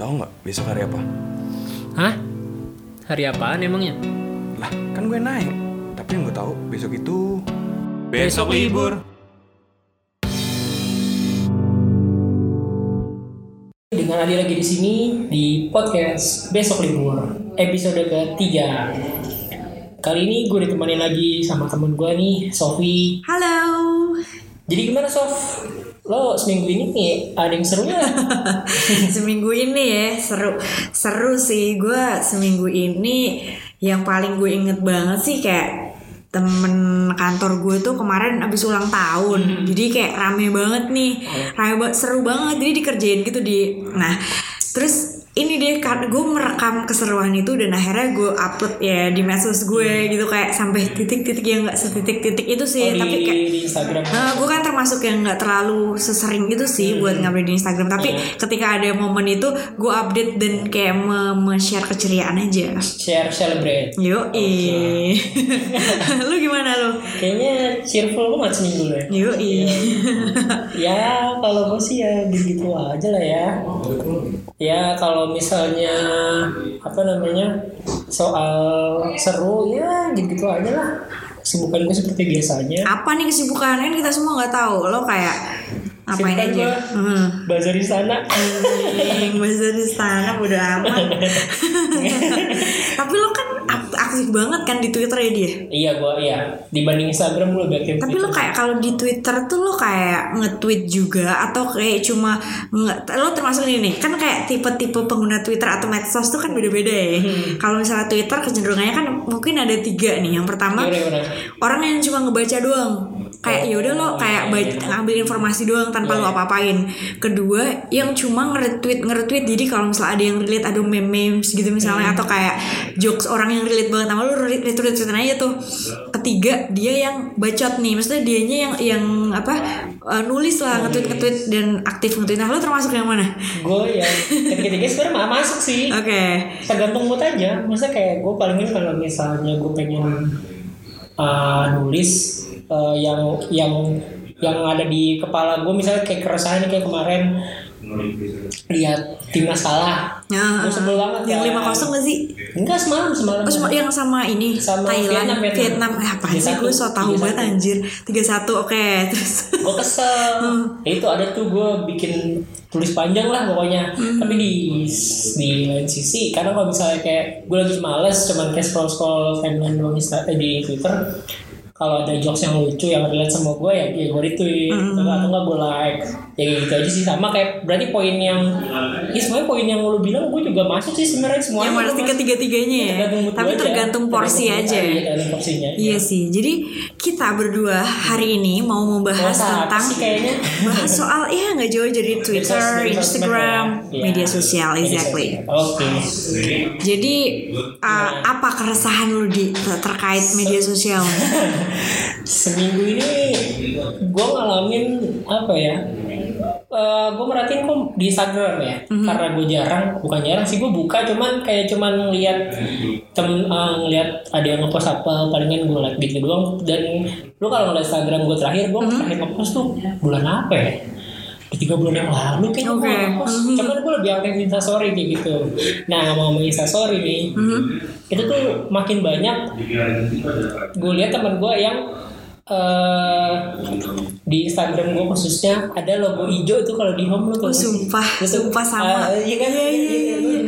tahu nggak besok hari apa? Hah? Hari apaan emangnya? Lah, kan gue naik. Tapi yang gue tahu besok itu Besok libur. Dengan Adi lagi di sini di podcast Besok Libur episode ketiga. Kali ini gue ditemani lagi sama temen gue nih, Sofi. Halo. Jadi gimana Sof? Lo seminggu ini nih ada yang seru nggak? seminggu ini ya seru. Seru sih. Gue seminggu ini yang paling gue inget banget sih kayak temen kantor gue tuh kemarin abis ulang tahun. Jadi kayak rame banget nih. Rame banget seru banget. Jadi dikerjain gitu di nah terus ini deh karena gue merekam keseruan itu dan akhirnya gue upload ya di medsos gue gitu kayak sampai titik-titik yang nggak setitik-titik itu sih Oh, di, tapi kayak di Instagram. Nah, gue kan termasuk yang nggak terlalu sesering itu sih buat ngupdate di Instagram. Tapi ketika ada momen itu, gue update dan kayak me- me-share keceriaan aja. Share celebrate. Yo, lu gimana lu? Kayaknya cheerful banget seminggu ya. Yo, Ya kalau gue sih ya gitu aja lah ya. Ya kalau misalnya apa namanya soal seru ya gitu aja lah. Kesibukan gue seperti biasanya. Apa nih kesibukan kan kita semua nggak tahu. Lo kayak ngapain Kesibukan aja? Hmm. Bazar di sana. Bahasa di istana udah amat. Tapi lo kan aktif banget kan di Twitter ya dia. iya gue iya dibanding Instagram gue lebih aktif. Tapi lo kayak kalau di Twitter tuh lo kayak nge-tweet juga atau kayak cuma nge lo termasuk ini nih kan kayak tipe-tipe pengguna Twitter atau medsos tuh kan beda-beda ya. Kalau misalnya Twitter kecenderungannya kan mungkin ada tiga nih. Yang pertama gimana? orang yang cuma ngebaca doang. Kayak ya udah lo kayak baca, ngambil informasi doang tanpa lo apa-apain. Kedua yang cuma nge-retweet nge-retweet jadi kalau misalnya ada yang relate ada meme-memes gitu misalnya atau kayak jokes orang yang relate banget sama lo retweet retweetin aja tuh. Ketiga dia yang bacot nih, maksudnya dianya yang yang apa uh, nulis lah nge-tweet nge-tweet dan aktif nge-tweet. Nah lo termasuk yang mana? Gue ya ketiga-tiga sebenarnya mah masuk sih. Oke. tergantung mood aja maksudnya kayak gue palingin kalau misalnya gue pengen uh, nulis uh, yang yang yang ada di kepala gue misalnya kayak keresahan kayak kemarin. Lihat timnas kalah. Ya, gue sebel banget yang kan. lima kosong gak sih? enggak semalam semalam. Oh, yang sama ini Sama Thailand, Vietnam, Vietnam, Vietnam. Eh, apa sih? 3-1, gue so tau 3-1. banget anjir. 31 oke terus. Gue kesel. Ya itu ada tuh gue bikin tulis panjang lah pokoknya. Tapi di di lain sisi kadang kalau misalnya kayak gue lagi males cuman kayak scroll scroll timeline doang eh, di twitter kalau ada jokes yang lucu yang relate sama gue ya, ya gue retweet. Atau nggak- atau nggak gue like ya gitu aja sih sama kayak berarti poin yang ya semuanya poin yang lu bilang gue juga masuk sih sebenarnya semuanya yang gua harus masuk. tiga-tiganya ya Tergantung tapi gua aja. tergantung porsi Tergantung aja iya, tergantung porsinya iya sih jadi kita berdua hari ini mau membahas apa tentang sih kayaknya bahas soal ya nggak jauh dari Twitter, Instagram, ya. Media sosial exactly. oke Jadi uh, apa keresahan lu di terkait media sosial? seminggu ini gue ngalamin apa ya Eh gue merhatiin kok di Instagram ya. Karena gue jarang bukan jarang sih gue buka cuman kayak cuman ngeliat tem eh, ngeliat ada yang ngepost apa palingan gue like gitu doang. Dan lu kalau ngeliat Instagram gue terakhir gue terakhir ngepost tuh bulan apa ya? Tiga bulan yang lalu kayaknya gue ngepost. Cuman gue lebih aktif di Instastory kayak gitu. Nah ngomong-ngomong Instastory nih itu tuh makin banyak gue lihat teman gue yang eh di Instagram gue khususnya ada logo hijau itu kalau di home lu tuh. Oh, sumpah, sumpah sama. iya kan? Iya, iya, iya, iya.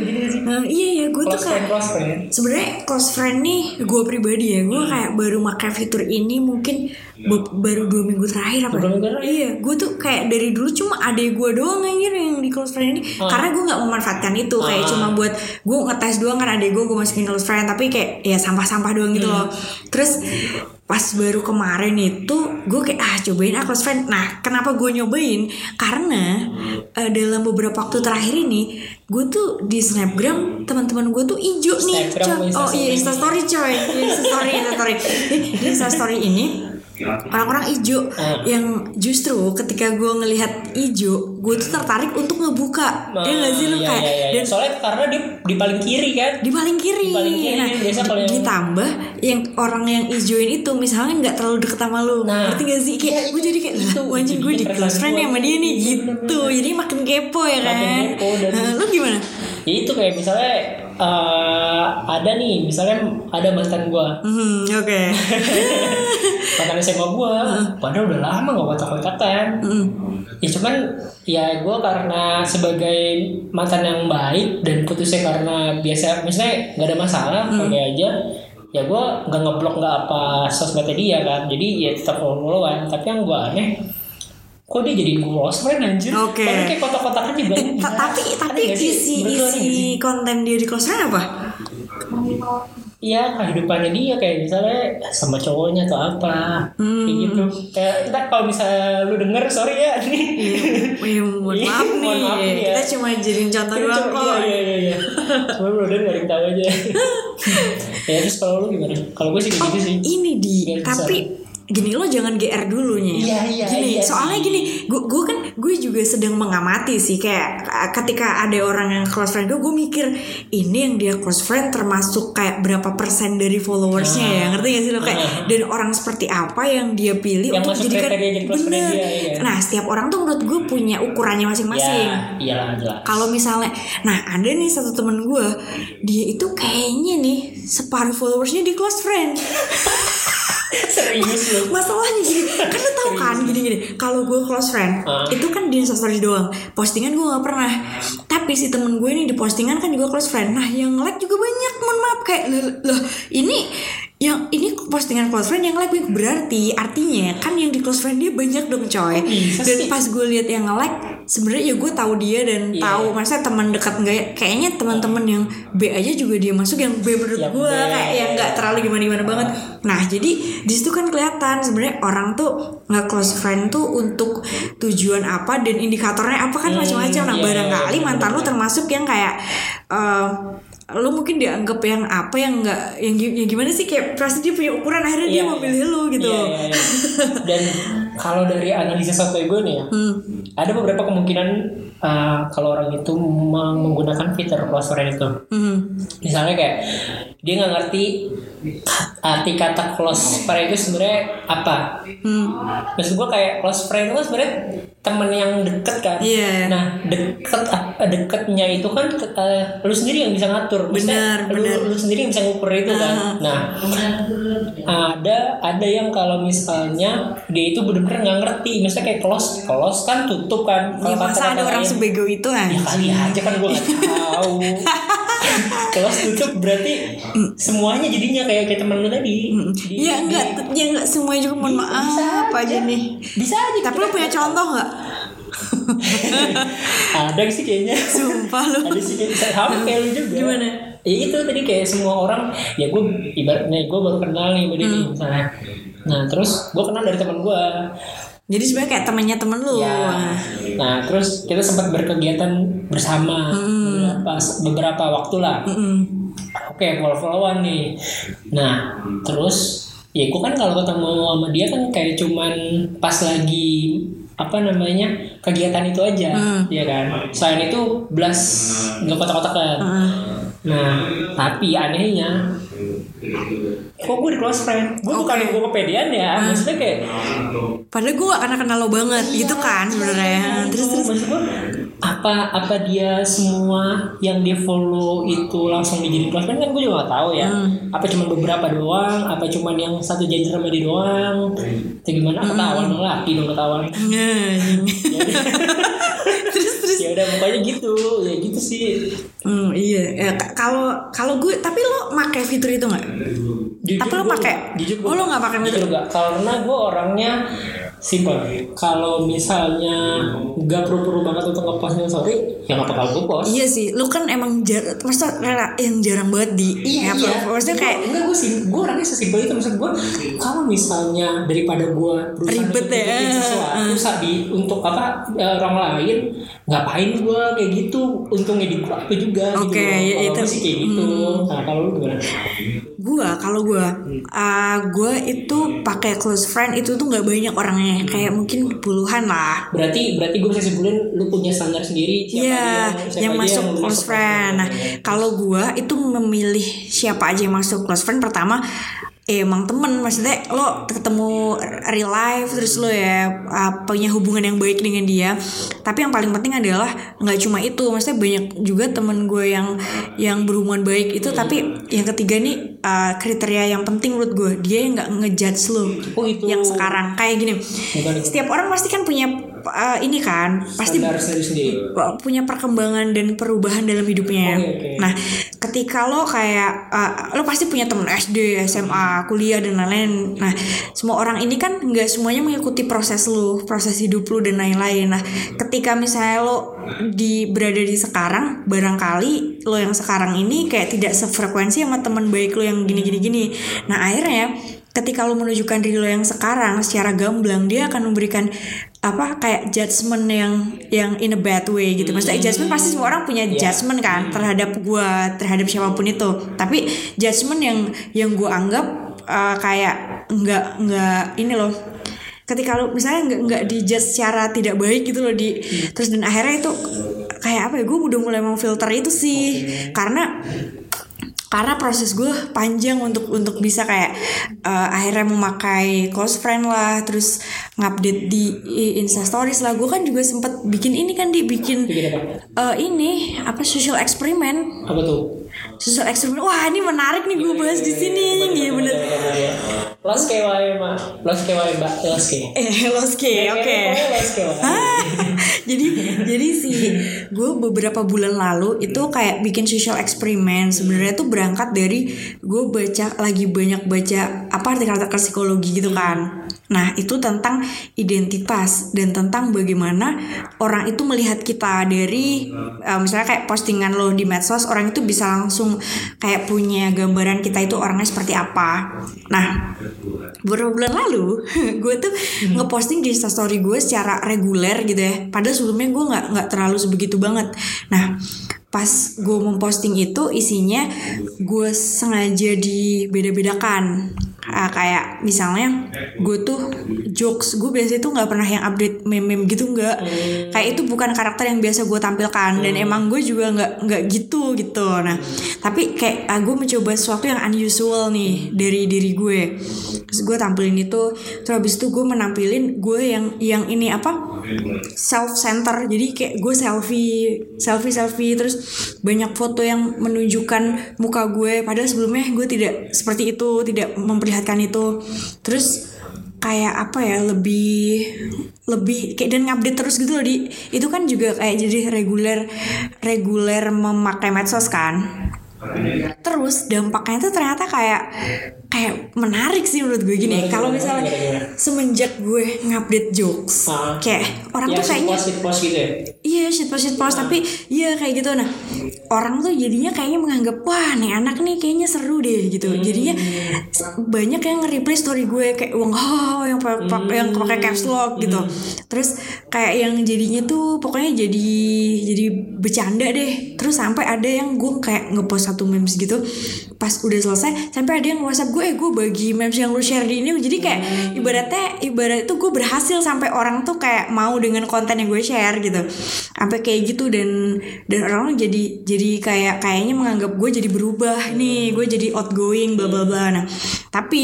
Nah, iya ya gue tuh kayak close friend. sebenarnya close friend nih gue pribadi ya gue kayak baru pakai fitur ini mungkin be- baru dua minggu terakhir apa minggu terakhir? iya gue tuh kayak dari dulu cuma adek gue doang anjir yang di close friend ini. Karena gue nggak memanfaatkan itu kayak Ah. cuma buat gue ngetes doang kan adek gue gue masukin close friend tapi kayak ya sampah-sampah doang gitu loh. Terus pas baru kemarin itu gue kayak ah cobain ah close friend. Nah kenapa gue nyobain? Karena eh, dalam beberapa waktu terakhir ini gue tuh di snapgram teman-teman gue tuh ijo nih Snapgram oh iya Instastory? coy. Iya, instastory instastory. Jadi, di instastory ini orang-orang ijo Ah. yang justru ketika gue ngelihat ijo gue tuh tertarik untuk ngebuka ya nggak sih lu Iya, kayak iya, iya. dan soalnya karena di di paling kiri kan di paling kiri. Di paling kiri, nah, biasa kalau yang- ditambah yang orang yang ijoin itu misalnya nggak terlalu deket sama lu. Nah, ngerti gak sih? Kayak iya, gue jadi kayak itu, lah, anjing gue di close friend gua. sama dia nih Iya, gitu. Jadi makin kepo ya kan. Makin kepo dan- Nah, lu gimana? ya itu kayak misalnya eh, ada nih misalnya ada mantan gua. Hmm, oke. mantan SMA gua. Padahal udah lama gak kontak-kontakan Hmm. ya cuman ya gua karena sebagai mantan yang baik dan putusnya karena biasa misalnya nggak ada masalah Hmm. oke aja. Ya gua nggak ngeblok nggak apa sosmednya dia kan. Jadi ya tetap follow followan tapi yang gua aneh kok dia jadi close friend anjir. Oke. Padahal kayak kotak-kotakan juga Eh, ta- tapi tapi isi isi konten dia di close friend apa? Iya kehidupannya dia kayak misalnya sama cowoknya atau apa. Hmm. kayak gitu. Kayak ntar kalau misalnya lu denger sorry ya. Nih Oh, iya, mohon Iya, maaf nih. mohon maaf nih ya. Kita cuma jadiin contoh doang kok. iya iya iya iya. Cuma lu udah nggak tahu aja. Ya terus kalau lu gimana? Kalau gue sih kayak gitu sih. ini di tapi gini lo jangan GR dulunya Iya, iya, gini iya soalnya sih. gini gue gue kan gue juga sedang mengamati sih kayak uh, ketika ada orang yang close friend gue gue mikir ini yang dia close friend termasuk kayak berapa persen dari followersnya ya ngerti gak sih lo kayak Ah. dan orang seperti apa yang dia pilih Yang untuk jadikan jadi close friend bener dia, iya. nah setiap orang tuh menurut gue punya ukurannya masing-masing ya iyalah jelas kalau misalnya, nah ada nih satu temen gue, dia itu kayaknya nih separuh followersnya di close friend. serius lu Masalahnya gini, kan lu tau kan gini-gini. Kalau gue close friend, Ah. itu kan di Instastory doang. Postingan gue nggak pernah. Tapi si temen gue ini di postingan kan juga close friend. Nah yang like juga banyak. Mohon maaf kayak loh, loh, ini yang ini postingan close friend yang like berarti artinya kan yang di close friend dia banyak dong coy. bisa Dan sih? pas gue lihat yang like sebenarnya ya gue tahu dia dan Iya. tahu masa teman dekat nggak ya kayaknya teman-teman yang B aja juga dia masuk yang B menurut Yang gue B. kayak yang nggak terlalu gimana-gimana banget nah jadi di situ kan kelihatan sebenarnya orang tuh nggak close friend tuh untuk tujuan apa dan indikatornya apa kan Hmm, macam-macam nah iya, barangkali iya, mantan lu termasuk yang kayak eh, lu mungkin dianggap yang apa yang nggak yang, yang gimana sih kayak pasti dia punya ukuran akhirnya dia Iya, mau iya. pilih lu gitu Iya, iya, iya. dan kalau dari analisis software gue nih ya Hmm. ada beberapa kemungkinan uh, kalau orang itu meng- menggunakan fitur close friend itu Hmm. misalnya kayak dia nggak ngerti arti kata close friend itu sebenarnya apa Hmm. maksud gue kayak close friend itu kan sebenarnya temen yang deket kan Iya. nah deket ah, deketnya itu kan eh, lu sendiri yang bisa ngatur Benar, lu, lu sendiri yang bisa ngukur itu kan nah ada ada yang kalau misalnya dia itu bener-bener nggak ngerti. Misalnya kayak close close kan tutup kan. Ya, Kalau masa ada kata-kata orang sebego itu ya anjing. kali aja kan gue nggak tahu. Kelas tutup berarti semuanya jadinya kayak kayak temen lu tadi. Di- Ya di- enggak, ya enggak semuanya juga mohon maaf Bisa aja aja. nih. bisa aja Tapi lu punya contoh nggak? ada sih kayaknya. Sumpah lu. ada sih kayak sama kayak lu juga. Gimana? ya itu tadi kayak semua orang ya gue ibaratnya gue baru kenal nih dia Hmm. misalnya nah terus gue kenal dari teman gue Jadi sebenarnya kayak temannya temen lu. ya nah terus kita sempat berkegiatan bersama beberapa, beberapa waktu lah. Oke, follow-followan nih. Nah, terus ya gue kan kalau ketemu sama dia kan kayak cuman pas lagi apa namanya kegiatan itu aja, ya kan. Selain itu belas nggak kotak-kotak kan. Nah, tapi anehnya kok gue di close friend? Gue bukan Oke. gue kepedean ya maksudnya kayak Padahal gue gak kenal kenal lo banget gitu kan sebenarnya. Terus terus. maksud gue apa apa dia semua yang dia follow itu langsung dijadiin close friend? Kan gue juga gak tahu ya. Apa cuma beberapa doang? Apa cuma yang satu janji sama dia doang? Atau gimana? Ketahuan dong laki dong ketahuan udah pokoknya gitu ya gitu sih Hmm, iya. Ya, kalau kalau gue tapi lo pakai fitur itu nggak? Tapi lo pakai? Oh, lo nggak pakai fitur? gak karena gue orangnya Simpel. Kalau misalnya nggak perlu-perlu banget untuk ngepost story, ya nggak bakal gue post. Iya sih, lu kan emang jar, maksudnya rela- yang jarang banget di Iya, ya, iya. Maksudnya kayak enggak gue sih, gue orangnya sesimpel itu maksud gue. Kalau misalnya daripada gue berusaha Ribet untuk ya. sesuatu sabi untuk apa eh, orang lain, ngapain gue kayak gitu? Untungnya di gue apa juga. Oke, gitu. ya itu. sih kayak gitu. Nah kalau lu gimana? Gua kalau gua uh, gua itu pakai close friend itu tuh nggak banyak orangnya. Kayak mungkin puluhan lah. Berarti berarti gue bisa simpulin lu punya standar sendiri siapa aja siapa yang masuk lu close friend. Nah, kalau gua itu memilih siapa aja yang masuk close friend pertama emang temen. Maksudnya lo ketemu real life terus lo ya uh, punya hubungan yang baik dengan dia. Tapi yang paling penting adalah nggak cuma itu. Maksudnya banyak juga temen gue yang yang berhubungan baik itu. Tapi yang ketiga nih uh, kriteria yang penting menurut gue dia yang nggak ngejudge lo Oh, itu. yang sekarang. Kayak gini setiap orang pasti kan punya uh, ini kan pasti Standar sendiri sendiri. punya perkembangan dan perubahan dalam hidupnya. Oke, oke. Nah, ketika lo kayak uh, lo pasti punya temen SD, SMA, kuliah dan lain-lain. Nah, semua orang ini kan nggak semuanya mengikuti proses lo, proses hidup lo dan lain-lain. Nah, ketika misalnya lo di berada di sekarang, barangkali lo yang sekarang ini kayak tidak sefrekuensi sama teman baik lo yang gini-gini gini. Nah, akhirnya ketika lo menunjukkan diri lo yang sekarang secara gamblang dia akan memberikan apa kayak judgement yang yang in a bad way gitu. Maksudnya judgement pasti semua orang punya judgement kan terhadap gua, terhadap siapa pun itu. Tapi judgement yang yang gua anggap uh, kayak nggak nggak ini loh. Ketika lo misalnya nggak nggak dijudge secara tidak baik gitu loh di terus dan akhirnya itu kayak apa ya gue udah mulai memfilter itu sih. Karena karena proses gue panjang untuk untuk bisa kayak uh, akhirnya memakai close friend lah terus ngupdate di insta stories lah gue kan juga sempet bikin ini kan dibikin uh, ini apa social experiment Apa tuh? social experiment wah ini menarik nih gue bahas di sini iya bener Los ke wae mah. Los ke wae mbak. Los ke. eh oke Los ke wae. Ah, jadi jadi sih gue beberapa bulan lalu itu kayak bikin social experiment. Sebenarnya tuh berangkat dari gue baca lagi banyak baca apa artikel-artikel psikologi gitu kan. Nah itu tentang identitas dan tentang bagaimana orang itu melihat kita dari eh, misalnya kayak postingan lo di medsos orang itu bisa langsung kayak punya gambaran kita itu orangnya seperti apa. Nah beberapa bulan lalu gue tuh ngeposting di instastory gue secara reguler gitu ya. Padahal sebelumnya gue nggak nggak terlalu sebegitu banget. Nah pas gue memposting itu isinya gue sengaja dibeda-bedakan Ah, kayak misalnya gue tuh jokes gue biasanya tuh nggak pernah yang update meme-meme gitu nggak. Kayak itu bukan karakter yang biasa gue tampilkan dan emang gue juga nggak nggak gitu gitu. Nah tapi kayak ah, gue mencoba sesuatu yang unusual nih dari diri gue. Terus gue tampilin itu terus habis itu gue menampilin gue yang yang ini apa? Self center jadi kayak gue selfie selfie selfie. Terus banyak foto yang menunjukkan muka gue. Padahal sebelumnya gue tidak seperti itu tidak memperlihatkan itu. Terus kayak apa ya lebih lebih kayak dan ngupdate terus gitu loh di. Itu kan juga kayak jadi reguler reguler memakai medsos kan. Terus dampaknya itu ternyata kayak kayak menarik sih menurut gue gini. Kalau misalnya semenjak gue ngupdate jokes Ah. kayak orang ya, tuh kayaknya post post gitu ya. Iya shit post shit post. Tapi iya kayak gitu. Nah orang tuh jadinya kayaknya menganggap wah nih anak nih kayaknya seru deh gitu. Jadinya banyak yang nge-replay story gue kayak wong oh yang pa- pa- yang pakai caps lock gitu. Terus kayak yang jadinya tuh pokoknya jadi jadi bercanda deh. Terus sampai ada yang gue kayak ngepost satu memes gitu pas udah selesai sampai ada yang whatsapp gue eh gue bagi memes yang lu share di ini. Jadi kayak ibaratnya ibarat itu gue berhasil sampai orang tuh kayak mau dengan konten yang gue share gitu. Sampai kayak gitu dan dan orang jadi jadi kayak kayaknya menganggap gue jadi berubah nih gue jadi outgoing bla bla bla. Nah tapi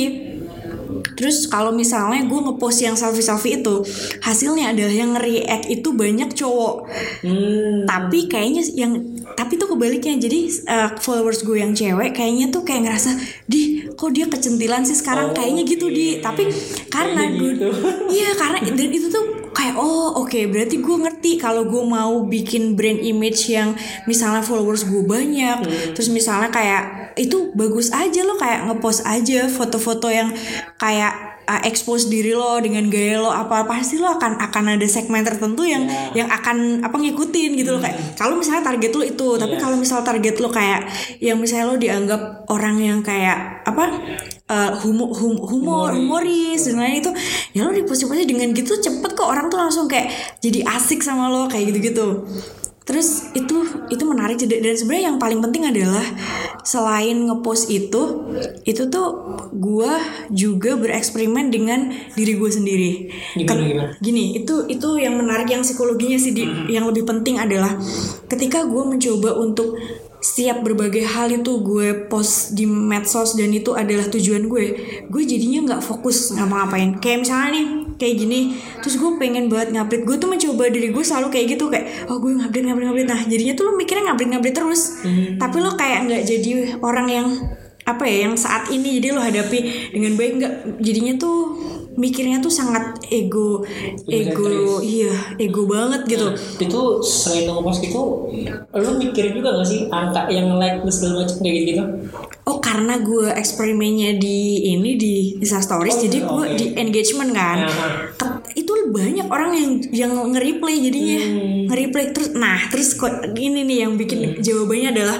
Terus kalau misalnya gue ngepost yang selfie-selfie itu Hasilnya adalah yang nge-react itu banyak cowok. Hmm. Tapi kayaknya yang Tapi tuh kebaliknya Jadi uh, followers gue yang cewek Kayaknya tuh kayak ngerasa Di kok dia kecentilan sih sekarang? Kayaknya gitu di. Tapi karena gue Iya karena Dan itu tuh kayak oh oke berarti gue ngerti kalau gue mau bikin brand image yang misalnya followers gue banyak. Terus misalnya kayak itu bagus aja lo kayak ngepost aja foto-foto yang kayak uh, expose diri lo dengan gaya lo apa pasti lo akan akan ada segmen tertentu yang yang akan apa ngikutin gitu loh kayak kalau misalnya target lo itu tapi kalau misal target lo kayak yang misalnya lo dianggap orang yang kayak apa uh, humo- hum- humor humoris. dan lain itu ya lo dipuji-puji dengan gitu cepet kok orang tuh langsung kayak jadi asik sama lo kayak gitu-gitu Terus itu itu menarik jadi- dan sebenarnya yang paling penting adalah selain ngepost itu itu tuh gua juga bereksperimen dengan diri gue sendiri. Gimana, gimana? Gini itu itu yang menarik yang psikologinya sih di, yang lebih penting adalah ketika gue mencoba untuk setiap berbagai hal itu gue post di medsos dan itu adalah tujuan gue gue jadinya nggak fokus ngapa-ngapain kayak misalnya nih kayak gini terus gue pengen banget ngupdate. Gue tuh mencoba diri gue selalu kayak gitu kayak oh gue ngupdate ngupdate ngupdate. Nah jadinya tuh lo mikirnya ngupdate ngupdate terus. Tapi lo kayak nggak jadi orang yang apa ya yang saat ini. Jadi lo hadapi dengan baik nggak? Jadinya tuh mikirnya tuh sangat ego ego iya ego banget gitu. Itu selain ngepost gitu lu mikir juga gak sih angka yang like plus segala macam kayak gitu Oh karena gue eksperimennya di ini di Insta Stories Oh, jadi gue di engagement kan. Nah. Ke- banyak orang yang yang nge-replay jadinya. Hmm. nge-replay terus nah terus kok ini nih yang bikin jawabannya adalah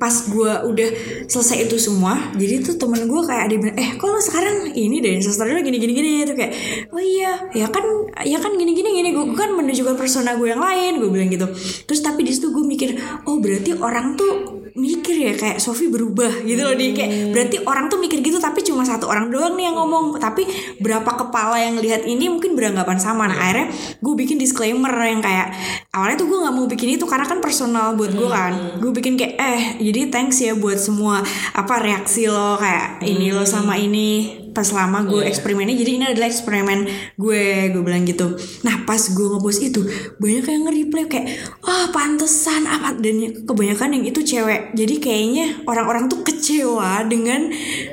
pas gue udah selesai itu semua jadi tuh temen gue kayak ada bilang eh kok lo sekarang ini deh Insta Story lo gini gini gini itu kayak oh iya ya kan ya kan gini gini gini gue kan menunjukkan persona gue yang lain gue bilang gitu. Terus tapi di situ gue mikir oh berarti orang tuh mikir ya kayak Sofi berubah gitu loh di. Kayak berarti orang tuh mikir gitu tapi cuma satu orang doang nih yang ngomong. Tapi berapa kepala yang lihat ini mungkin beranggapan sama. Nah akhirnya gue bikin disclaimer yang kayak awalnya tuh gue nggak mau bikin itu karena kan personal buat gue kan. Gue bikin kayak eh jadi thanks ya buat semua apa reaksi lo kayak ini lo sama ini pas lama gue eksperimennya jadi ini adalah eksperimen gue gue bilang gitu. Nah pas gue ngepost itu banyak yang nge-replay kayak ah pantesan apa? Dan kebanyakan yang itu cewek. Jadi kayaknya orang-orang tuh kecewa dengan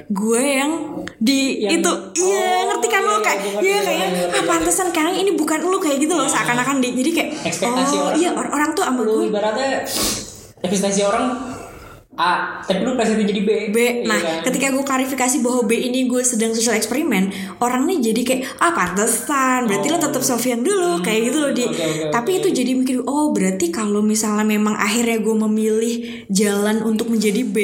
gue yang di Yang- itu. Iya Oh, ngerti kan iya, lo? iya, kayak iya iya, kayak iya, iya, ah pantesan karena ini bukan lo kayak gitu loh seakan-akan di jadi kayak Ekspektasi oh orang. iya or- orang tuh sama gue. ibaratnya ekspektasi orang A tapi lu presennya jadi B B. Iya Nah, kan? ketika gue klarifikasi bahwa B ini gue sedang social eksperimen, orang nih jadi kayak ah pantesan, berarti lo tetap Sofian dulu kayak gitu loh di. Oh. Hmm. Oke, oke, Tapi itu jadi mikir oh berarti kalau misalnya memang akhirnya gue memilih jalan untuk menjadi B,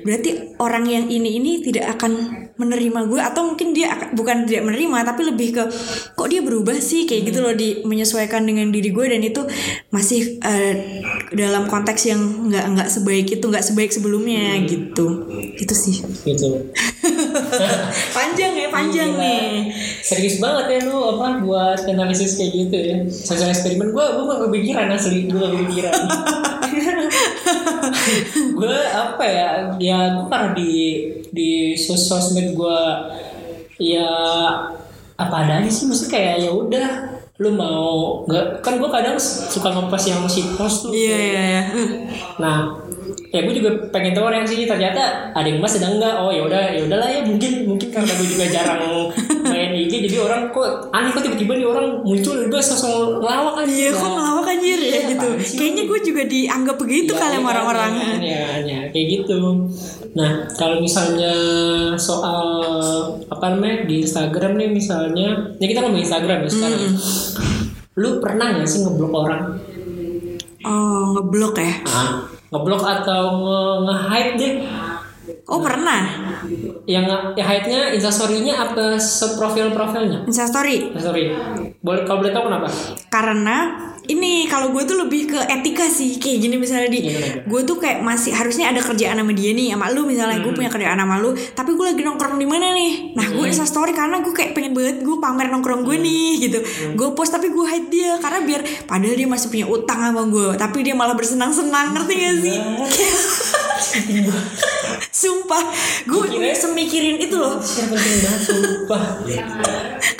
berarti orang yang ini ini tidak akan menerima gue atau mungkin dia bukan tidak menerima tapi lebih ke kok dia berubah sih? Kayak gitu loh di menyesuaikan dengan diri gue dan itu masih eh, dalam konteks yang nggak nggak sebaik itu nggak sebaik sebelumnya gitu. Itu sih. Gitu. Panjang ya panjang Gila. nih. Serius banget ya lu apa buat analisis kayak gitu ya. Social eksperimen gue gue gak kepikiran asli gue gak kepikiran gue apa ya ya gue karena di di sos sosmed gue ya apa adanya sih mesti kayak ya udah lu mau nggak kan gue kadang suka ngepost yang si post tuh. Iya iya iya. Nah, ya gue juga pengen tahu reaksinya ternyata ada yang mas sedang enggak oh ya udah ya udahlah ya mungkin mungkin karena gue juga jarang main IG jadi orang kok aneh kok tiba-tiba nih orang muncul gue sosok ngelawak aja iya kok ngelawak anjir. Ya Iya, gitu. kayaknya gue juga dianggap begitu Iya, kali sama iya, orang-orang. iya, iya, kayak gitu. Nah kalau misalnya soal apa namanya di Instagram nih misalnya ya kita ngomongin Instagram ya sekarang lu pernah gak sih ngeblok orang? Oh ngeblok ya? Ah, ngeblok atau nge, nge-hide deh oh pernah? yang ya hide-nya instastory-nya apa seprofil profilnya instastory sorry boleh kalau boleh tahu kenapa? Karena ini kalau gue tuh lebih ke etika sih kayak gini misalnya di. Gue tuh kayak masih harusnya ada kerjaan sama dia nih sama lu misalnya. Gue punya kerjaan sama lu tapi gue lagi nongkrong di mana nih? Nah gue insta story karena gue kayak pengen banget gue pamer nongkrong gue nih gitu. Gue post tapi gue hide dia karena biar padahal dia masih punya utang sama gue tapi dia malah bersenang-senang ngerti gak sih sumpah gue Kira- semikirin itu loh. Penting banget sumpah.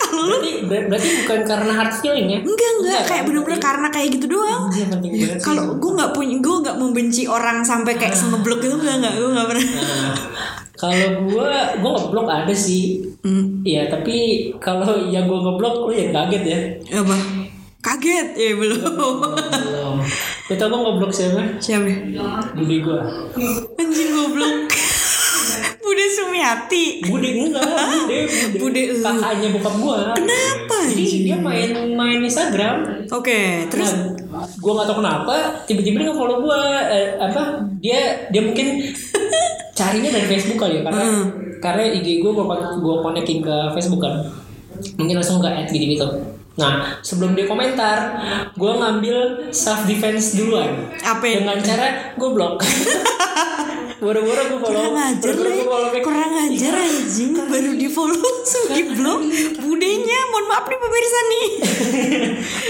Kalau lu berarti ber- berarti bukan karena hard feeling ya? Enggak enggak. Kayak kan? bener-bener karena kayak gitu doang. Iya, kalau gue nggak punya gue nggak membenci orang sampai kayak semeblok gitu enggak enggak. Gue nggak pernah. Nah, kalau gue gue ngeblok ada sih. Hmm. Iya tapi kalau yang gue ngeblok lu yang kaget ya. Apa? Kaget? Ya belum. Belum lu tau gue ngeblok siapa? Siapa? Budi gue anjing goblok Bude Kurniati. Bude enggak, Bude, Bude, Bude kakaknya bokap gua. Kenapa, Jadi anjing? dia main main Instagram. Oke, terus Nah, gue gak tau kenapa tiba-tiba dia nge-follow gue eh, apa dia dia mungkin carinya dari Facebook kali ya karena Hmm. karena IG gue gue gue konekin ke Facebook kan mungkin langsung ke add gitu gitu nah sebelum dia komentar gue ngambil self defense duluan. Apa? Dengan cara gue blok boro-boro gue follow kurang ajar follow back. kurang ajar anjing. Baru di follow langsung di blok. Budenya mohon maaf nih pemirsa nih.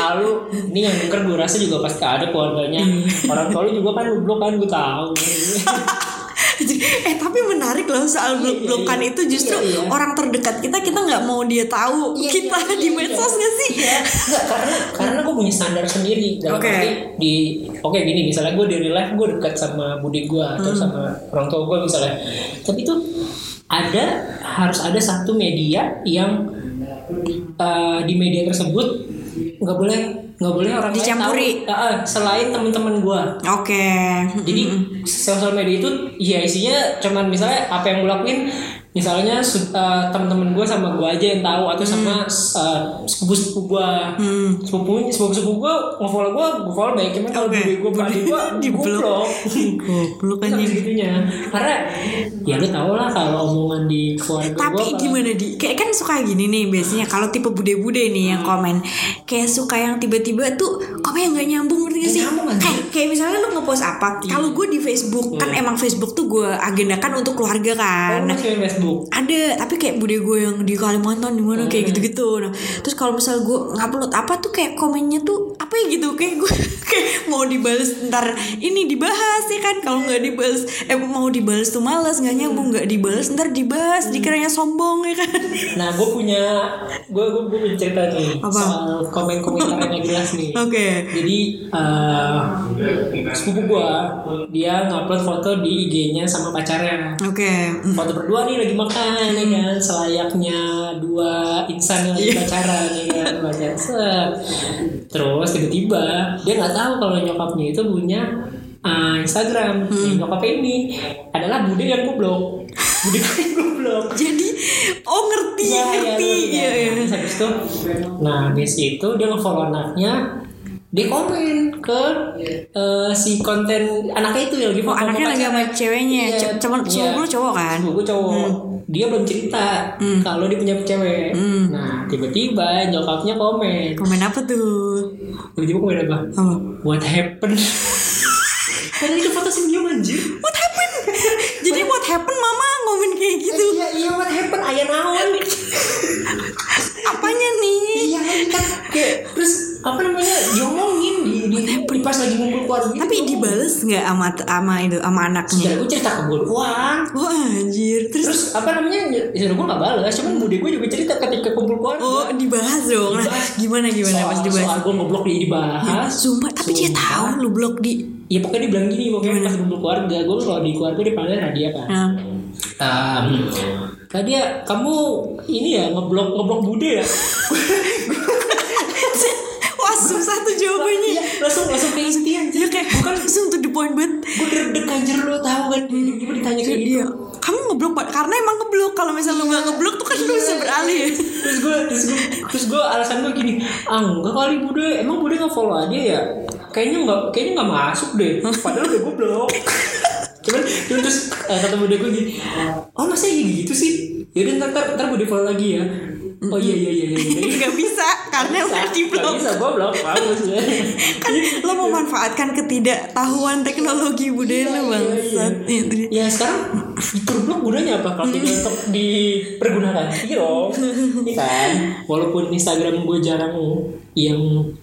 Ah, lu ini yang denger gue rasa juga pasti ada keluarganya. Orang tua lu juga kan lu blok kan gue tahu eh tapi menarik loh soal blok blokan itu justru Iya, iya. orang terdekat kita kita nggak mau dia tahu Iya, kita iya, di iya, medsos nggak sih Iya, enggak karena karena gue punya standar sendiri dalam Oke. arti di oke gini misalnya gue di real life gue dekat sama budi gue atau Hmm. sama orang tua gue misalnya tapi itu ada harus ada satu media yang eh, di media tersebut nggak boleh nggak boleh orang Dicampuri. tahu, eh, selain teman-teman gue oke. Jadi sosial media itu ya isinya cuman misalnya apa yang gue lakuin misalnya su- eh, teman-teman gue sama gue aja yang tahu atau sama eh, sepupu-sepupu gue sepupu sepupu-sepupu gue nge-follow gue gue follow baik cuman kalau bude gue body gue Di blok. blok anjing. segitunya. Karena ya lu tau lah kalau omongan di keluarga tapi gue gimana di? Kayak kan suka gini nih biasanya kalau tipe bude-bude nih yang komen. Kayak suka yang tiba-tiba tuh komen yang nggak nyambung ngerti gak sih? kayak kayak misalnya lu ngepost apa kalau gue di Facebook kan emang Facebook tuh gue agendakan untuk keluarga kan. Oh, Facebook. Ada tapi kayak bude gue yang di Kalimantan di mana kayak gitu-gitu. Nah terus kalau misal gue ngupload apa tuh kayak komennya tuh apa ya gitu kayak gue kayak mau dibales ntar ini dibahas ya kan? Kalau nggak dibales eh mau dibales tuh males nggak nyambung nggak dibales ntar dibahas dikiranya sombong ya kan? Nah gue punya gue gue gue punya cerita nih Apa? soal komen-komentar yang gak jelas nih. Oke. Jadi eh sepupu gua dia ngupload foto di IG-nya sama pacarnya. oke Mm. Foto berdua nih lagi makan ya kan selayaknya dua insan yang lagi pacaran ya kan pacaran. Terus tiba-tiba dia nggak tahu kalau nyokapnya itu punya eh, Instagram. Nah, nyokapnya ini adalah bude yang goblok. Bude yang goblok. jadi oh ngerti Iya, iya, ngerti iya, iya iya Terus habis itu, nah habis itu dia nge-follow anaknya, dia komen ke eh, si konten anaknya itu yang lagi oh foto anaknya lagi sama ceweknya Iya, C- cuman iya. sepupu lu cowok kan gue cowok. Dia belum cerita kalau dia punya cewek. Nah tiba-tiba nyokapnya komen. komen apa tuh Tiba-tiba komen apa? apa What happened? Kan itu foto senyum anjir. what happened jadi what happened mama ngomong kayak gitu Iya iya what happened ayah naon. apanya nih Iya kan kayak terus apa namanya? Diomongin di, di, di pas lagi ngumpul keluarga gitu. tapi dibales nggak sama sama itu sama anaknya? Saudara gue cerita ke gue doang. Wah anjir. Terus? Terus apa namanya? Ya saudara gue gak balas Cuman bude gue juga cerita ketika kumpul keluarga oh dibahas dong. Nah gimana gimana soal, pas dibahas? Soal gue ngeblok dia dibahas. Sumpah, tapi dia Sumpah. tahu lu blok di Ya pokoknya dia bilang gini Pokoknya pas kumpul keluarga Gue kalau di keluarga dia panggil Nadia kan. Nah, um, Nadia kamu ini ya ngeblok ngeblok bude ya? Wah jawabannya. Iya langsung langsung ke inti Dia kayak bukan langsung tuh the point banget. Gue deg-deg anjir lo tau kan? Tiba-tiba ditanya kayak gitu. Iya Kamu ngeblok Pak? Karena emang ngeblok. Kalau misalnya lu gak ngeblok tuh kan lu bisa beralih. Ya terus gue terus gue terus gue alasan gue gini ah enggak kali bude. Emang bude nggak follow aja ya? Kayaknya nggak kayaknya nggak masuk deh. Padahal udah gue blok. Cuman cuman terus eh, kata bude gue gini oh masa iya gitu sih? Yaudah ntar ntar, ntar bude follow lagi ya oh iya iya iya iya, iya. Gak bisa Karena udah di Nggak blok bisa gue blok bagus ya Kan lo memanfaatkan ketidaktahuan teknologi budaya lu bangsat. Iya, tadi. ya sekarang fitur blok gunanya apa? Kalau tidak untuk dipergunakan? Iya dong. Iya kan? Walaupun Instagram gue jarang yang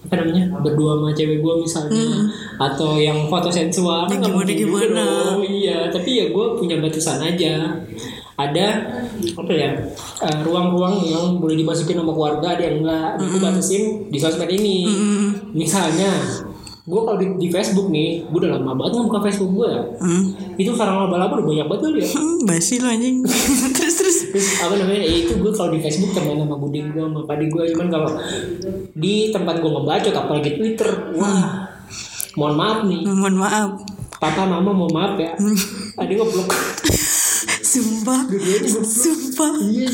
apa namanya berdua sama cewek gue misalnya atau yang foto sensual nggak gimana- gimana. dong. iya tapi ya gue punya batasan aja ada apa ya eh, ruang-ruang yang boleh dimasukin sama keluarga ada yang enggak gue batasin di sosmed ini. Misalnya gue kalau di, di Facebook nih gue udah lama banget nggak buka Facebook gue ya Hmm, itu sekarang laba-laba udah banyak banget kali ya. Hmm, basi lo anjing. Terus terus. Terus apa namanya ya itu gue kalau di Facebook temen sama bude gue sama padi gue cuman kalau di tempat gue ngebacot apalagi Twitter wah mohon maaf nih. Mohon maaf. Papa mama mau maaf ya. Ada ngeblok Sumpah, sumpah. Iya,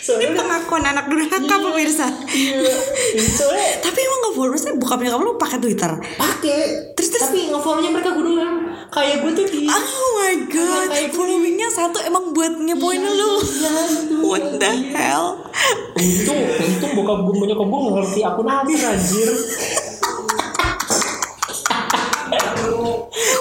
Soalnya Ini pengakuan anak durhaka pemirsa. iya, soalnya Tapi emang nggak follow, maksudnya bokapnya kamu lu pakai Twitter. pakai Terus terus. tapi nge-follow-nya mereka gue doang kayak gue tuh di Oh my god, followingnya satu emang buat ngepoin lu. What the hell? untung untung bokap gue punya gue ngerti akun apa anjir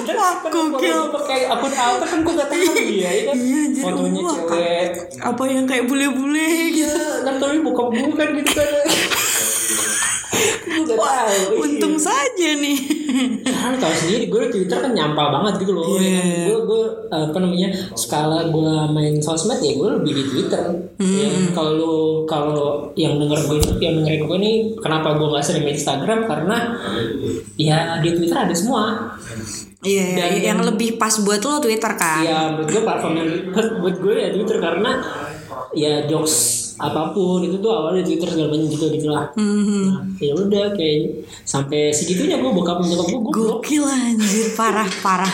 kan gokil. kalau gua pakai akun alter kan gue gak tahu ya, ya kan Iya, anjir. fotonya Wah, cewek Apa yang kayak bule-bule gitu. Iya, ntar tapi bokap gue kan gitu kan Wah, tahu untung saja nih. Karena tahu sendiri gue Twitter kan nyampah banget gitu loh. Iya. Gue gue apa namanya skala gue main sosmed ya gue lebih di Twitter. Ya, kalau kalau yang denger gue yang dengerin gue nih kenapa gue nggak sering main Instagram karena ya di Twitter ada semua. Iya, iya, Dan- yang lebih pas buat lo Twitter kan. Ya menurut gue platform yang buat, buat gue ya Twitter karena ya jokes apa pun itu tuh awalnya Twitter segala macam gitu gitu lah. Mhm. Nah, ya udah kayak sampai segitunya gue bokap nyokap gue Gokil anjir, parah, parah.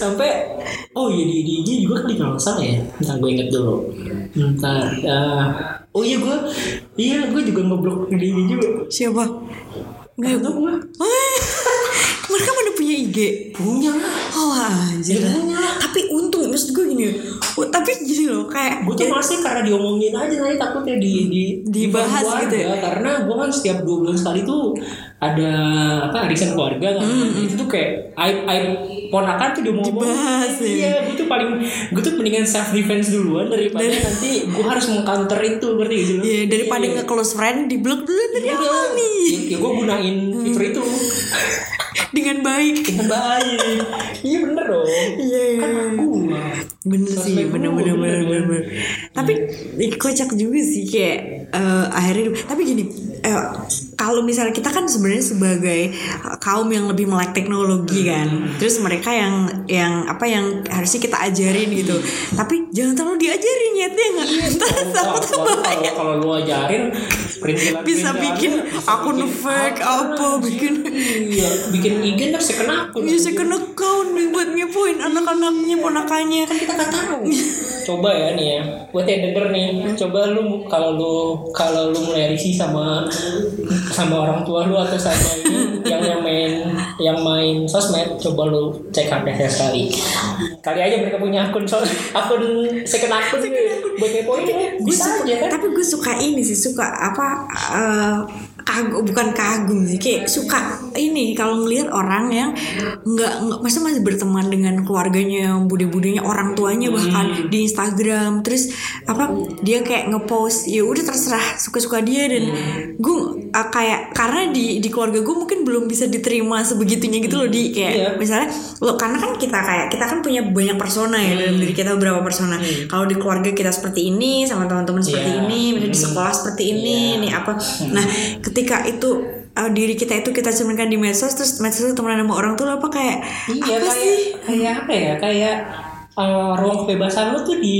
sampai oh iya di di IG juga kali kalau salah ya ntar gue inget dulu ntar ah, oh iya gue iya gue juga ngeblok di IG juga Siapa? Nggak, gue Wah, mereka mana punya IG? punya lah Oh anjir. Ya, punya lah. Tapi untung maksud gue gini. oh, tapi gini loh kayak gue tuh masih karena diomongin aja nanti takutnya di di Dibahas di gitu ya? karena gue kan setiap dua bulan sekali tuh ada apa arisan keluarga kan. Itu tuh kayak aib aib ponakan tuh diomong Dibahas, ya. iya gue tuh paling gue tuh mendingan self defense duluan daripada nanti gue harus mengcounter itu berarti gitu loh ya daripada Iya. nge close friend di blok dulu dari Iya, awal nih. Ya, ya gue gunain fitur itu. Dengan baik. dengan baik. Iya bener dong. Iya iya. kan gue bener sih Sosmed bener bener bener bener. bener, bener. tapi ih, kocak juga sih kayak eh, akhirnya tapi gini eh, kalau misalnya kita kan sebenarnya sebagai kaum yang lebih melek teknologi kan. Terus mereka yang yang apa yang harusnya kita ajarin gitu. Tapi jangan terlalu diajarin ya nggak takut kalau kalau kalau lu ajarin perintilan bisa bikin akun fake apa bikin iya bikin IG ntar second akun bisa kena account nih buat ngepoin anak-anaknya ponakannya. Kan kita nggak tahu coba ya nih ya. Buat yang denger nih coba lu kalau lu kalau lu mulai risih sama sama orang tua lu atau sama ini yang yang main yang main sosmed coba lu cek HP sekali. Kali aja mereka punya akun sos akun second akun buat ngepoin gue bisa aja kan? tapi gue suka ini sih suka apa eh, kagum bukan kagum sih kayak suka ini kalau ngelihat orang yang nggak nggak masa masih berteman dengan keluarganya yang bude-budenya orang tuanya bahkan di Instagram terus apa dia kayak ngepost ya udah terserah suka-suka dia dan gue eh, kayak karena di di keluarga gue mungkin belum bisa diterima sebegitunya gitu loh di kayak Iya. misalnya lo karena kan kita kayak kita kan punya banyak persona ya dalam diri kita beberapa persona. Kalau di keluarga kita seperti ini sama teman-teman seperti Iya. ini misalnya di sekolah seperti ini Iya. nih apa. Nah ketika itu uh, diri kita itu kita cerminkan di medsos terus medsos itu temenan sama orang lo apa kayak Iya apa kayak sih kayak apa ya kayak uh, ruang kebebasan lu tuh di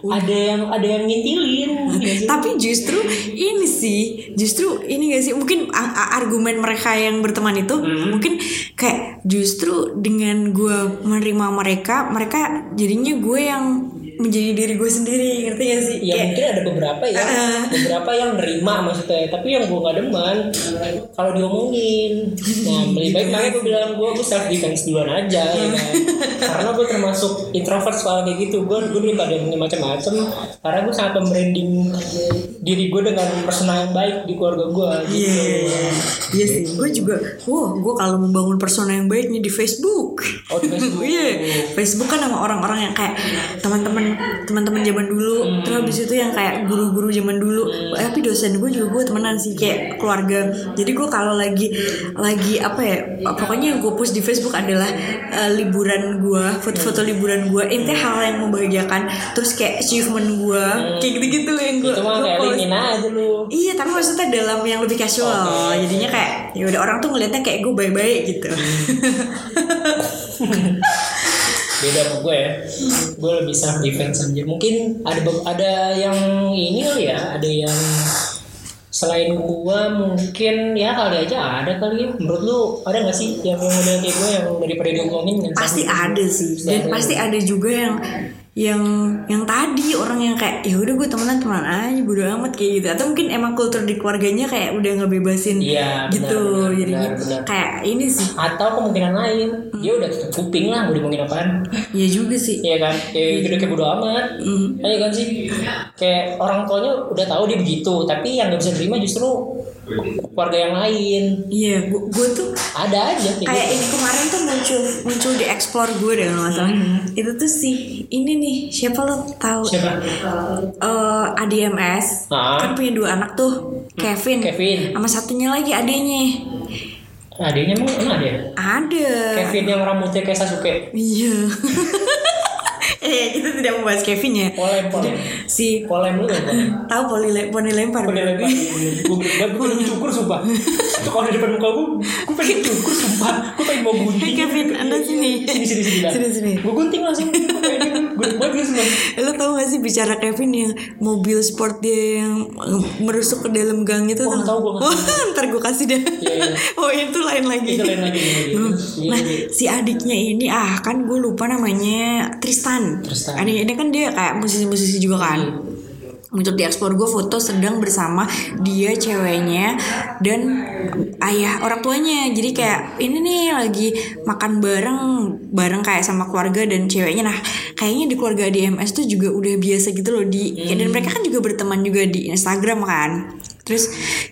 ada yang ada yang ngintilin gitu. tapi justru ini sih justru ini gak sih mungkin argumen mereka yang berteman itu Hmm. mungkin kayak justru dengan gue menerima mereka mereka jadinya gue yang menjadi diri gue sendiri ngerti gak sih? Ya Kayak- mungkin ada beberapa ya. Uh. beberapa yang nerima maksudnya tapi yang gue gak demen. Kalau diomongin. Nah lebih baik makanya gue bilang gue gue self defense duluan aja ya kan. Karena gue termasuk introvert soal kayak gitu. Gue gue daripada punya macam-macam. Karena gue sangat membranding diri gue dengan persona yang baik di keluarga gue gitu. Iya, iya, iya. Sih. Gue juga, wah, gue kalau membangun persona yang baik nih di Facebook. Oh, di Facebook. Iya, Facebook kan sama orang-orang yang kayak teman-teman teman-teman zaman dulu. Hmm. Terus habis itu yang kayak guru-guru zaman dulu. Eh, Tapi dosen gue juga gue temenan sih kayak keluarga. Jadi gue kalau lagi lagi apa ya, pokoknya yang gue post di Facebook adalah eh, liburan gue, foto-foto liburan gue. Intinya hal yang membahagiakan. Terus kayak achievement gue, kayak gitu-gitu yang gue itu mah kayak aja lu Iya tapi maksudnya dalam yang lebih casual Jadinya kayak ya udah orang tuh ngeliatnya kayak gue baik-baik gitu beda sama gue ya. Gue lebih self defense aja mungkin ada ada yang ini kali ya ada yang selain gue mungkin ya kali aja ada kali ya. Menurut lu ada gak sih yang model kayak gue yang daripada diomongin? Pasti ada sih. Dan pasti ada juga yang yang yang tadi orang yang kayak ya udah gue temenan temenan aja bodo amat kayak gitu. Atau mungkin emang kultur di keluarganya kayak udah ngebebasin benar, gitu benar, jadinya benar, benar. kayak ini sih. Atau kemungkinan lain dia udah tutup kuping lah mau dimongin apaan. Ya juga sih. Iya kan, kayak udah kayak bodo amat. Hmm. Iya kan sih, kayak orang tuanya udah tahu dia begitu, tapi yang nggak bisa terima justru keluarga yang lain. iya gue gue tuh Ada aja kayak, kayak gitu. ini kemarin tuh muncul muncul di explore gue deh kalau salah itu tuh si ini nih siapa lo tahu Siapa? eh ADMS Ah. kan punya dua anak tuh Kevin Kevin. sama satunya lagi adenya Adanya emang emang ada ya? ada Kevin yang rambutnya kayak Sasuke. iya eh kita tidak membahas Kevin ya Polem, polem. si Polem lu kan? tahu poni le- poni lempar Polem lempar. Gue bener gue pengen cukur sumpah. Itu kalau di depan muka gue, gue pengen cukur sumpah. Gue pengen mau gunting. Kevin, Anda sini. Sini sini sini. Sini, sini. Gue gunting langsung. Gue pengen gue banget gue semua. Lo tau gak sih bicara Kevin yang mobil sport dia yang merusuk ke dalam gang itu Oh, tau? tahu gua, nggak Wah, ntar gue kasih deh. Iya, iya. oh itu lain lagi. Itu lain lagi. Hmm. Iya, Nah, iya. si adiknya ini ah kan gue lupa namanya Tristan. Tristan. Adik ini kan dia kayak musisi-musisi juga kan. Untuk di ekspor gue foto sedang bersama dia ceweknya dan ayah orang tuanya. Jadi kayak ini nih lagi makan bareng bareng kayak sama keluarga dan ceweknya. Nah kayaknya di keluarga DMS tuh juga udah biasa gitu loh di ya, dan mereka kan juga berteman juga di Instagram kan. Terus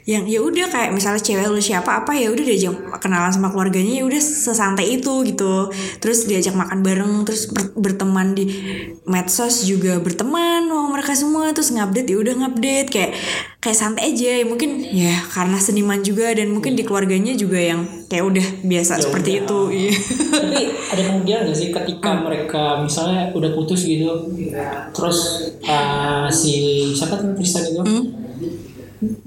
yang ya udah kayak misalnya cewek lu siapa apa ya udah diajak kenalan sama keluarganya ya udah sesantai itu gitu. Terus diajak makan bareng terus ber- berteman di medsos juga berteman sama mereka semua terus ngupdate ya udah ngupdate kayak kayak santai aja ya mungkin ya karena seniman juga dan mungkin di keluarganya juga yang kayak udah biasa Ya seperti udah. itu. Iya. Tapi ada kemungkinan gak sih ketika mereka misalnya udah putus gitu, terus uh, si siapa tuh Tristan itu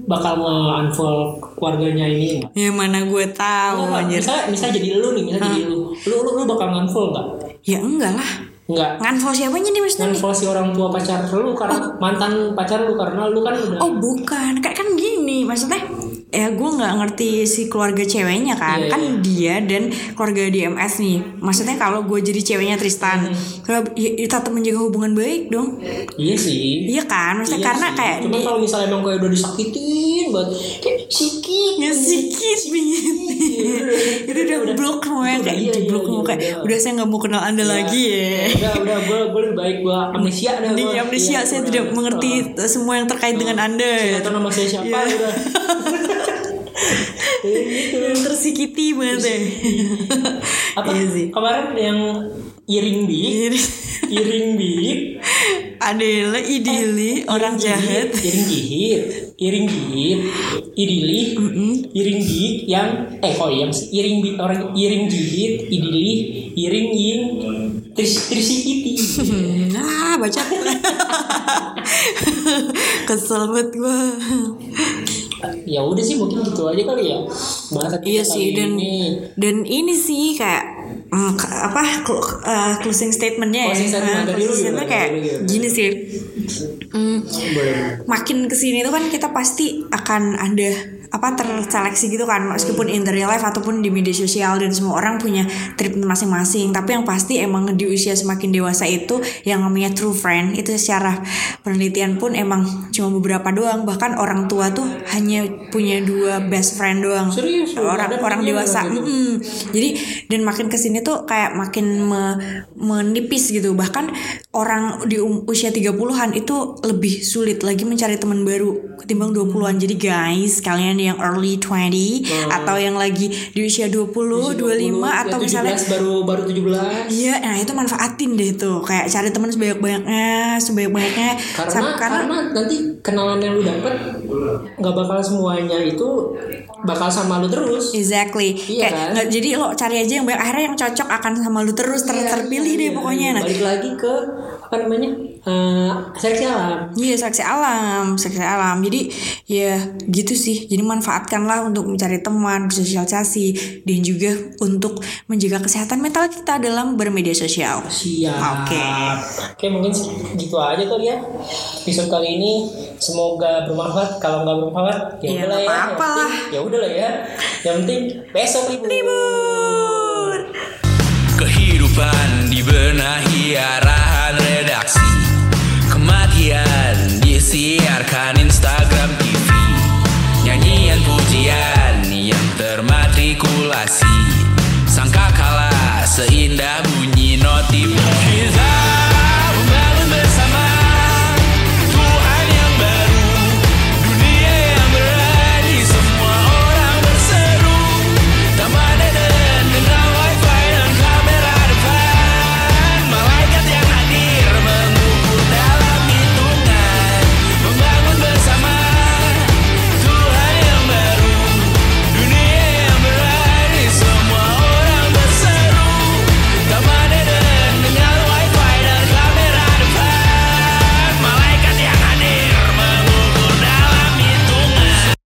bakal nge-unfollow keluarganya ini? Ya mana gue tahu Enggak, anjir. Misalnya, misalnya jadi lu nih, misalnya jadi lu, lu lu, lu bakal nge-unfollow nggak? Ya enggak lah. Nggak. Nganfol siapanya nih maksudnya nih? Nge-unfollow si orang tua pacar lu karena mantan pacar lu karena lu kan udah Oh bukan, kayak kan gini maksudnya ya gue nggak ngerti si keluarga ceweknya kan. Iya, kan dia dan keluarga DMS nih. Maksudnya kalau gue jadi ceweknya Tristan Hmm. kalau ya, ya tetap menjaga hubungan baik dong. Iya sih. iya kan? Maksudnya Iya karena sih. kayak Cuman di- kalau misalnya emang kayak udah disakitin banget kayak sikit ya banget itu udah blok semuanya Itu kayak iya, di blok iya, semua iya, kayak udah. saya nggak mau kenal anda lagi ya. Udah udah gue gue lebih baik gue amnesia dah di amnesia. Iya, saya tidak mengerti semua yang terkait dengan anda. Tahu nama saya siapa Iya. udah Gitu. tersikiti banget ya. Apa? Iya sih. Kemarin yang iring bi. Iring. Bi. Adalah idili orang jahat. Iring gihit iring gihit idili. Iring gihit yang eh kok yang iring bi orang iring gihit idili iring ying tris trisikiti Hmm, ah baca. Kesel banget gue ya udah sih mungkin gitu aja kali ya bahasa iya sih dan ini. dan ini sih kayak mm, apa clo- uh, closing statementnya ya Closing statement. Dari closing gimana? kayak gini sih Mm, makin ke sini tuh kan kita pasti akan ada apa terseleksi gitu kan. Meskipun in the real life ataupun di media sosial dan semua orang punya treatment masing-masing. Tapi yang pasti emang di usia semakin dewasa itu yang namanya true friend itu secara penelitian pun emang cuma beberapa doang. Bahkan orang tua tuh hanya punya dua best friend doang. Serius? orang orang dewasa? Mm-mm. jadi dan makin ke sini tuh kayak makin me- menipis gitu. Bahkan orang di um- usia 30-an itu lebih sulit lagi mencari teman baru ketimbang 20-an jadi guys kalian yang early 20 atau yang lagi di usia 20, 25 atau Ya, misalnya 17 baru baru 17 Iya, nah itu manfaatin deh tuh. Kayak cari teman sebanyak-banyaknya, sebanyak-banyaknya. karena, Sam- karena nanti kenalan yang lu dapet nggak bakal semuanya itu bakal sama lu terus Exactly. Iya Kayak kan? nggak- jadi lo cari aja yang banyak akhirnya yang cocok akan sama lu terus ter- terpilih deh pokoknya. Nah, balik lagi ke apa namanya eh seleksi alam Iya seleksi alam, seleksi alam. Jadi ya gitu sih. Jadi manfaatkanlah untuk mencari teman, bersosialisasi, dan juga untuk menjaga kesehatan mental kita dalam bermedia sosial. siap Oke. oke mungkin gitu aja kali ya episode kali ini semoga bermanfaat kalau nggak bermanfaat ya Ya, udah lah nggak ya apa-apa Yang lah. ya udah lah ya yang penting besok libur Libur. Kehidupan dibenahi redaksi indah